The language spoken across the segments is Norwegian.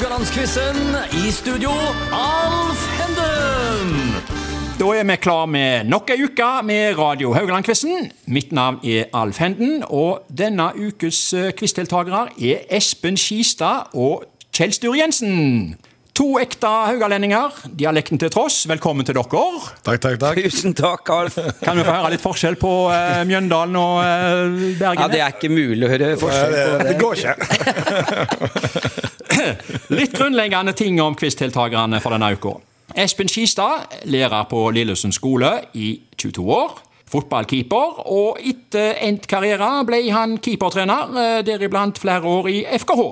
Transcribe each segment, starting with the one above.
Haugalandsquizen. I studio, Alf Henden. Da er vi klar med nok ei uke med Radio Haugaland-quizen. Mitt navn er Alf Henden, og denne ukes eh, quizdeltakere er Espen Skistad og Kjell Sture Jensen. To ekte haugalendinger, dialekten til tross. Velkommen til dere. Takk, takk, takk. Tusen takk, Alf. Kan vi få høre litt forskjell på uh, Mjøndalen og uh, Bergen? Ja, Det er ikke mulig å høre forskjell på Det, det. det går ikke. Litt grunnleggende ting om quizdeltakerne for denne uka. Espen Skistad, lærer på Lillesund skole i 22 år. Fotballkeeper, og etter endt karriere ble han keepertrener, eh, deriblant flere år i FKH.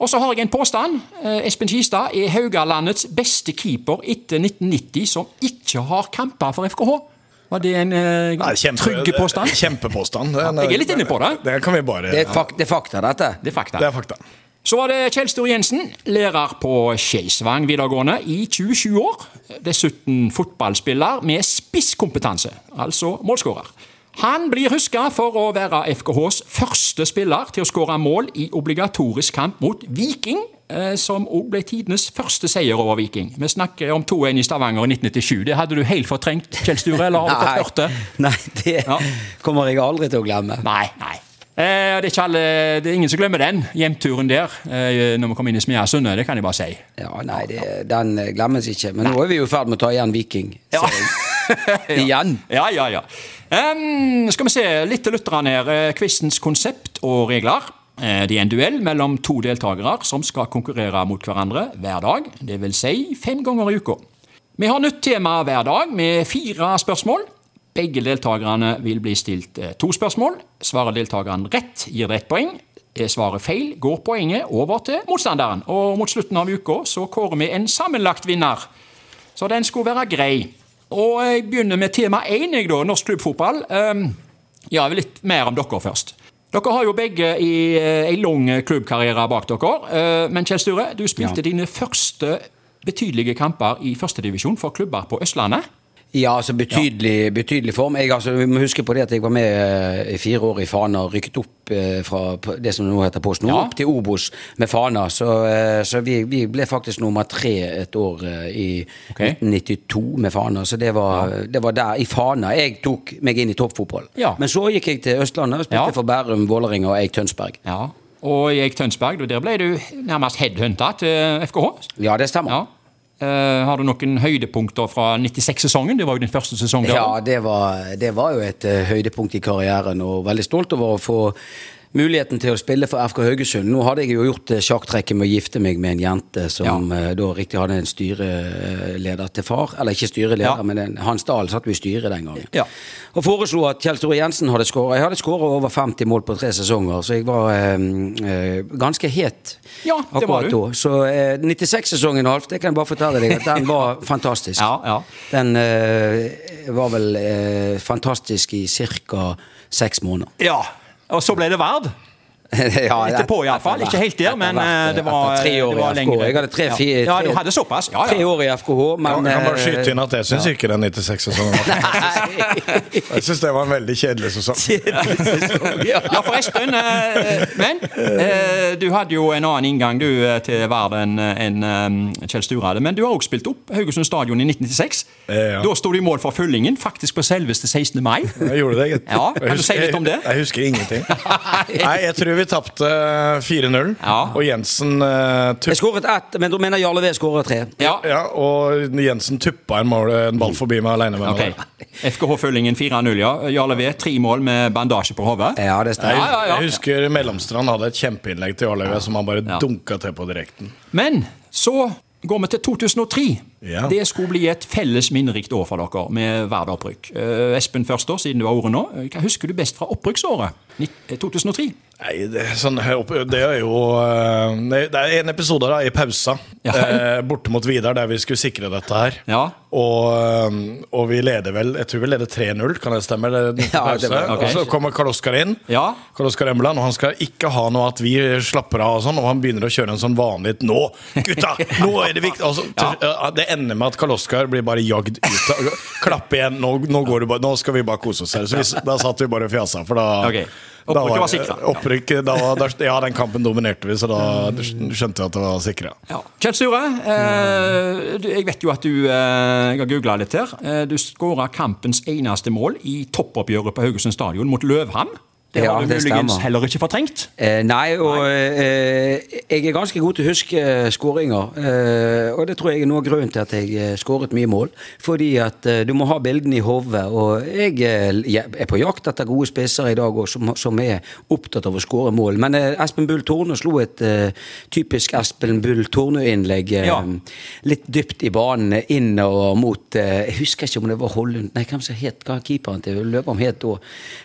Og så har jeg en påstand. Eh, Espen Skistad er Haugalandets beste keeper etter 1990 som ikke har kamper for FKH. Var det en uh, Nei, kjempe- trygg påstand? Kjempepåstand. Ja, jeg er litt inne på det. Det kan vi bare Det er, fak det er fakta, dette. Det er fakta. Det er fakta. Så var det Kjell Sture Jensen, lærer på Skeisvang videregående i 27 år. Dessuten fotballspiller med spisskompetanse, altså målskårer. Han blir huska for å være FKHs første spiller til å skåre mål i obligatorisk kamp mot Viking, eh, som òg ble tidenes første seier over Viking. Vi snakker om 2-1 i Stavanger i 1997. Det hadde du helt fortrengt, Kjell Sture, eller har du fått hørt det? Nei, det Ja. kommer jeg aldri til å glemme. Nei, nei. Eh, det, er alle, det er ingen som glemmer den hjemturen der eh, når vi kom inn i Smiasundet. Det kan jeg bare si. Ja, nei, det, Den eh, glemmes ikke. Men nå er vi jo i ferd med å ta igjen Viking. Ja. Igjen. Ja, ja, ja. Um, skal vi se litt til lytterne her. Eh, Quizens konsept og regler. Eh, Det er en duell mellom to deltakere som skal konkurrere mot hverandre hver dag. Det vil si fem ganger i uka. Vi har nytt tema hver dag med fire spørsmål. Begge deltakerne vil bli stilt eh, to spørsmål. Svarer deltakeren rett, gir det ett poeng. Er svaret feil, går poenget over til motstanderen. Og mot slutten av uka så kårer vi en sammenlagt vinner. Så den skulle være grei. Og jeg begynner med tema én, norsk klubbfotball. Um, ja, litt mer om dere først. Dere har jo begge i eh, en lang klubbkarriere bak dere. Eh, men Kjell Sture, du spilte dine første betydelige kamper i førstedivisjon for klubber på Østlandet. Ja, altså betydelig, betydelig form. Jeg, altså, vi må huske på det at jeg var med eh, i fire år i Fana og rykket opp eh, fra det som nå heter Post Nord, Ja. opp til Obos med Fana. Så, eh, så vi, vi ble faktisk nummer tre et år i Ok. 1992 med Fana. Så det var, det var der, i Fana, jeg tok meg inn i toppfotball. Ja. Men så gikk jeg til Østlandet og spilte Ja. for Bærum, Vålerenga og Eik Tønsberg. Ja. Og i Eik Tønsberg, der ble du nærmest headhunta til FKH. Ja, det stemmer. Eh, har du noen høydepunkter fra 96-sesongen? Det var jo din første sesong. Ja, det var, det var jo et uh, høydepunkt i karrieren, og veldig stolt over å få muligheten til å spille for FK Haugesund. Nå hadde jeg jo gjort eh, sjakktrekket med å gifte meg med en jente som ja. da riktig hadde en styreleder til far. Eller ikke styreleder, Ja. men en, Hans Dahl satt jo i styret den gangen. Ja. Og foreslo at Kjell Store Jensen hadde skåra. Jeg hadde skåra over 50 mål på tre sesonger, så jeg var eh, eh, ganske het Ja, det var akkurat du. da. Så eh, 96-sesongen, Alf, det kan jeg bare fortelle deg, at den var fantastisk. Ja, ja. Den eh, var vel eh, fantastisk i ca. seks måneder. ja. Og så ble det Vard. Ja, Etterpå iallfall. Ikke helt der, men eh, det var, det var lengre. Jeg hadde tre, ja. fire, ja, du hadde såpass? Ja, Tre år i FKH, men Kan, kan bare eh, skyte inn at jeg syns ikke den 96-sesongen var Jeg syns det var en veldig kjedelig sesong. ja. Ja, for Espen, eh, men du hadde jo en annen inngang du til verden enn Kjell Sture hadde. Men du har også spilt opp Haugesund stadion i 1996. Eh, ja. Da sto du i mål for Fyllingen, faktisk på selveste 16. mai. Jeg gjorde det, gitt. Ja, kan du si litt om det? Jeg, jeg husker ingenting. Nei, jeg tror vi tapte 4-0, Ja. og Jensen uh, Jeg skåret ett, men du mener Jarle V skåret tre. Ja, Ja, og Jensen tuppa en, mål, en ball forbi meg alene med ok. meg. FKH-følgingen 4-0, ja. Jarle V, tre mål med bandasje på hodet. Ja, det Jeg, stemmer. Ja, ja, ja. jeg husker Mellomstrand hadde et kjempeinnlegg til Jarle V som han bare Ja. dunka til på direkten. Men så går vi til 2003. Ja. Det skulle bli et felles minnerikt år for dere med Vard-opprykk. Eh, Espen først, da, siden du har ordet nå. Eh, Hva husker du best fra opprykksåret? Eh, 2003? Nei, det, sånn, det er jo eh, Det er en episode da, i pausa Ja. eh, borte mot Vidar der vi skulle sikre dette her. Ja. Og, eh, og vi leder vel Jeg tror vi leder 3-0, kan det stemme? Det, Ja, det var- okay. Og så kommer Karl Oskar inn. Ja. Karl Oskar Emland, og han skal ikke ha noe at vi slapper av og sånn, og han begynner å kjøre en sånn vanlig Nå, gutta! Nå er det viktig! Altså, til, eh, det ender med at Karl Oskar blir bare jagd ut. av- Klapp igjen, nå, nå, går du bare, nå skal vi bare kose oss her. Så vi, da satt vi bare og fjasa, for da okay. Opprykket var da, da, ja, den kampen dominerte vi, så da skjønte vi at det var sikra. Ja. Kjell Sture, eh, jeg vet jo at du eh, har googla litt her. Eh, du skåra kampens eneste mål i toppoppgjøret på Haugesund stadion mot Løvhamn. Det Ja, har du muligens heller ikke fortrengt. Eh, nei, og eh, jeg er ganske god til å huske eh, skåringer. Eh, og det tror jeg er noe av grunnen til at jeg eh, skåret mye mål. Fordi at eh, du må ha bildene i hodet. Og jeg jeg er på jakt etter gode spisser i dag òg, som, som er opptatt av å skåre mål. Men Espen Bull Torne slo et typisk Espen Bull Torne-innlegg Ja. litt dypt i banen, inn og mot Jeg husker ikke om det var Hollund Nei, hvem som het keeperen til Løvholm het da?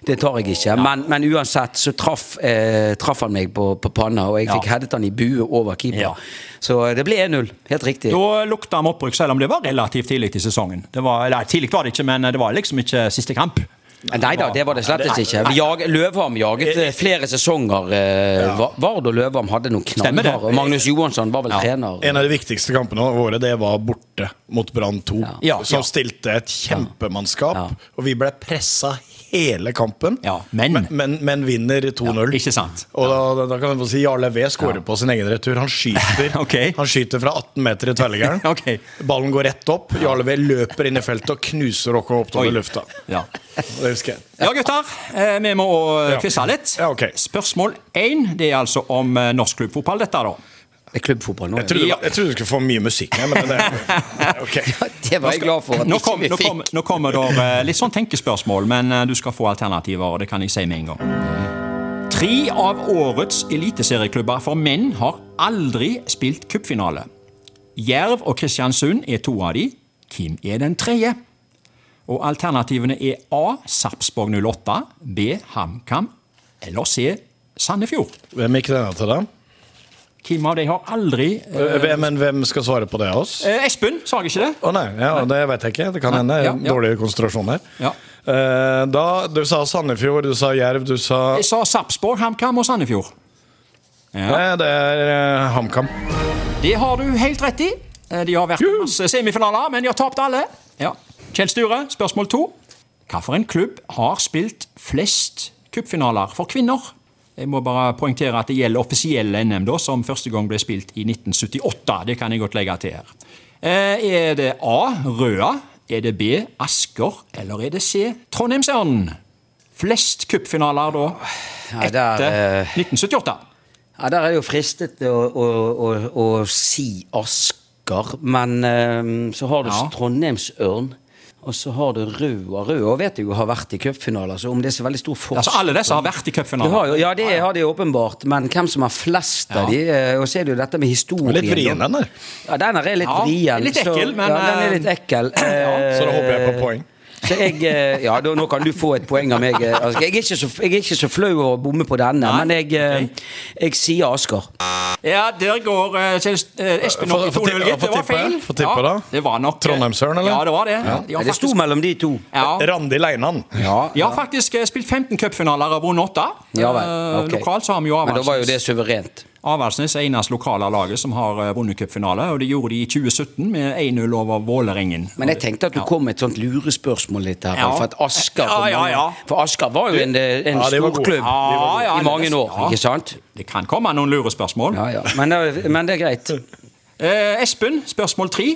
Det tar jeg ikke. Men, men uansett så traff, eh, traf han meg på, på panna, og jeg Ja. fikk headet han i bue over keeper. Ja. Så eh, det ble 1-0. Helt riktig. Da lukta han opprykk, selv om det var relativt tidlig i sesongen. Det var, eller Tidlig var det ikke, men det var liksom ikke siste kamp. Nei da, det var det slett ikke. Jag, Løvham jaget eh, flere sesonger. Eh, Vard og Løvham hadde noen knallharde. Magnus Johansson var vel Ja. trener. En av de viktigste kampene våre det var borte mot Brann 2. Ja. Som Ja. stilte et kjempemannskap. Ja. Og vi ble pressa hele kampen, Ja, men- men, men, men vinner 2-0. Ikke sant? Og da, da kan få si Jarle V skårer på sin egen retur. Han skyter okay. Han skyter fra 18 meter i tverrliggeren. okay. Ballen går rett opp. Jarle V løper inn i feltet og knuser Rocco opp til lufta. Ja. Det husker jeg. Ja, gutter. eh, Vi må Ja. quize litt. Ja, ok. Spørsmål én det er altså om eh, norsk klubbfotball, dette, da. Klubbfotball nå. Jeg trodde, Ja. jeg trodde du skulle få mye musikk her, men det Ok. Det var jeg glad for at Nå, ikke kom, vi nå, fikk. kom, nå kommer det eh, litt sånn tenkespørsmål, men eh, du skal få alternativer. og Det kan jeg si med en gang. Tre av årets eliteserieklubber for menn har aldri spilt cupfinale. Jerv og Kristiansund er to av de. Hvem er den tredje? Og Alternativene er A. Sarpsborg 08, B. HamKam eller C. Sandefjord. Hvem gikk denne til, da? Hvem av de har aldri eh, Hvem- Men hvem skal svare på det av oss? eh, Espen, sa jeg ikke det? Å nei, ja, det vet jeg ikke. Det kan hende. Ja, ja. Dårlig konsentrasjon her. Ja. Eh, da, Du sa Sandefjord, du sa Jerv, du sa Jeg sa Sarpsborg, HamKam og Sandefjord. Ja. Nei, det er eh, HamKam. Det har du helt rett i. Eh, De har vært i masse semifinaler, men de har tapt alle. Ja. Kjell Sture, spørsmål to. Hvilken klubb har spilt flest cupfinaler for kvinner? Jeg må bare poengtere at det gjelder offisielle NM, da, som første gang ble spilt i 1978. Det kan jeg godt legge til her. Eh, Er det A. Røa? Er det B. Asker? Eller er det C. Trondheimsørnen? Flest cupfinaler da etter eh, 1978. Ja, Der er det jo fristet å, å, å, å si Asker, men eh, så har du Ja. Trondheimsørn. Og så har du Røa. Røa vet jeg jo har vært i cupfinaler, så om det er så veldig stor forskjell Altså Alle disse har vært i cupfinaler. Ja, det har de åpenbart, men hvem som har flest av Ja. de eh, Og så er det jo dette med historien. Litt vrien, den der. Ja, den er litt Ja, vrien. litt ekkel, så, men, Ja, den er litt eh, ekkel. Ja, Så da håper jeg på poeng. Så jeg, eh, ja, da, Nå kan du få et poeng av meg. eh, Altså, jeg, er ikke så, jeg er ikke så flau over å bomme på denne, Nei, men jeg, eh, jeg sier Asker. Ja, der går Espen opp i Få- få tippe- 2-0, gitt. Det var feil. få tippe da. det var nok Trondheimsøren, eller? Ja, det var det. De faktisk... Det sto mellom de to. ja, Randi Leinan. Ja, de har faktisk spilt 15 cupfinaler og vunnet 8. Ja vel, Okay. Lokalt så har vi jo Men da var jo det suverent. Avaldsnes er eneste lokale laget som har eh, vunnet cupfinale, og det gjorde de i 2017 med 1-0 over Vålerengen. Men jeg tenkte at du Ja. kom med et sånt lurespørsmål litt her. Ja. For at Asker Ja, for, ja, ja. for Asker var jo en, en var gode. storklubb Ja, ja, i mange år, ja. ikke sant? Det kan komme noen lurespørsmål. Ja, ja. Men, eh, men det er greit. Eh, Espen, spørsmål tre.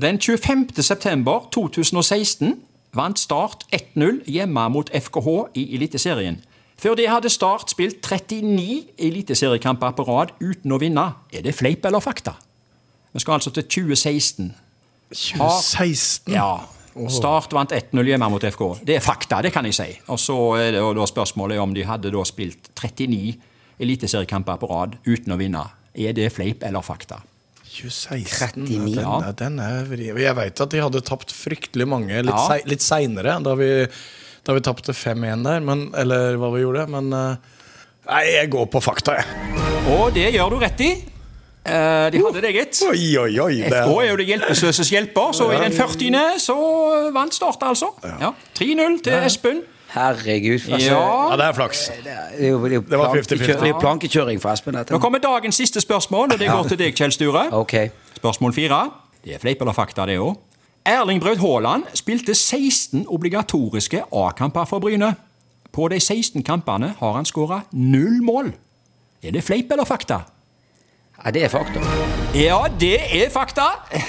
Den 25. september 2016 vant Start 1-0 hjemme mot FKH i Eliteserien. Før det hadde Start spilt 39 eliteseriekamper på rad uten å vinne. Er det fleip eller fakta? Vi skal altså til 2016. 2016. Ja. Start vant 1-0 hjemme mot FK. Det er fakta, det kan jeg si. Og så er det da spørsmålet om de hadde da spilt 39 eliteseriekamper på rad uten å vinne. Er det fleip eller fakta? 2016. 39, ja, den, den er vri. Jeg vet at de hadde tapt fryktelig mange litt, Ja. litt seinere, da vi, da vi tapte 5-1 der, men, eller hva vi gjorde. Men eh, nei, jeg går på fakta, jeg. Og det gjør du rett i. Uh, de hadde det, gitt. Oi, oi, oi. Det FK er jo det hjelpeløses hjelper, så i den 40. så vant Start, altså. Ja. 3-0 til Espen. Herregud. Altså, Ja. ja, det er flaks. Det er det er jo Det var 50-50. det er plankekjøring for Espen. Dette. Nå kommer dagens siste spørsmål, og det går til deg, Kjell Sture. Ok. Spørsmål fire. Det er fleip eller fakta, det òg. Erling Braut Haaland spilte 16 obligatoriske A-kamper for Bryne. På de 16 kampene har han skåra null mål. Er det fleip eller fakta? Ja, det er fakta. Ja, det er fakta.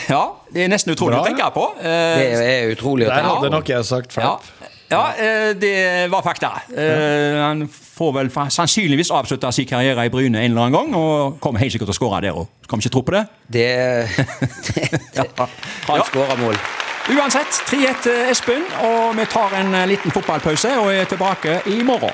Ja, Det er nesten utrolig Bra. å tenke på. Eh, Det er utrolig å Der tenke hadde på. nok jeg sagt fleip. ja eh, det var fakta. Eh, Han får vel sannsynligvis avslutta sin karriere i Bryne en eller annen gang, og kommer helt sikkert til å skåre der òg. Skal vi ikke tro på det? Det, det, det. Han Ja. skårer mål. Uansett, 3-1 til Espen, og vi tar en eh, liten fotballpause og er tilbake i morgen.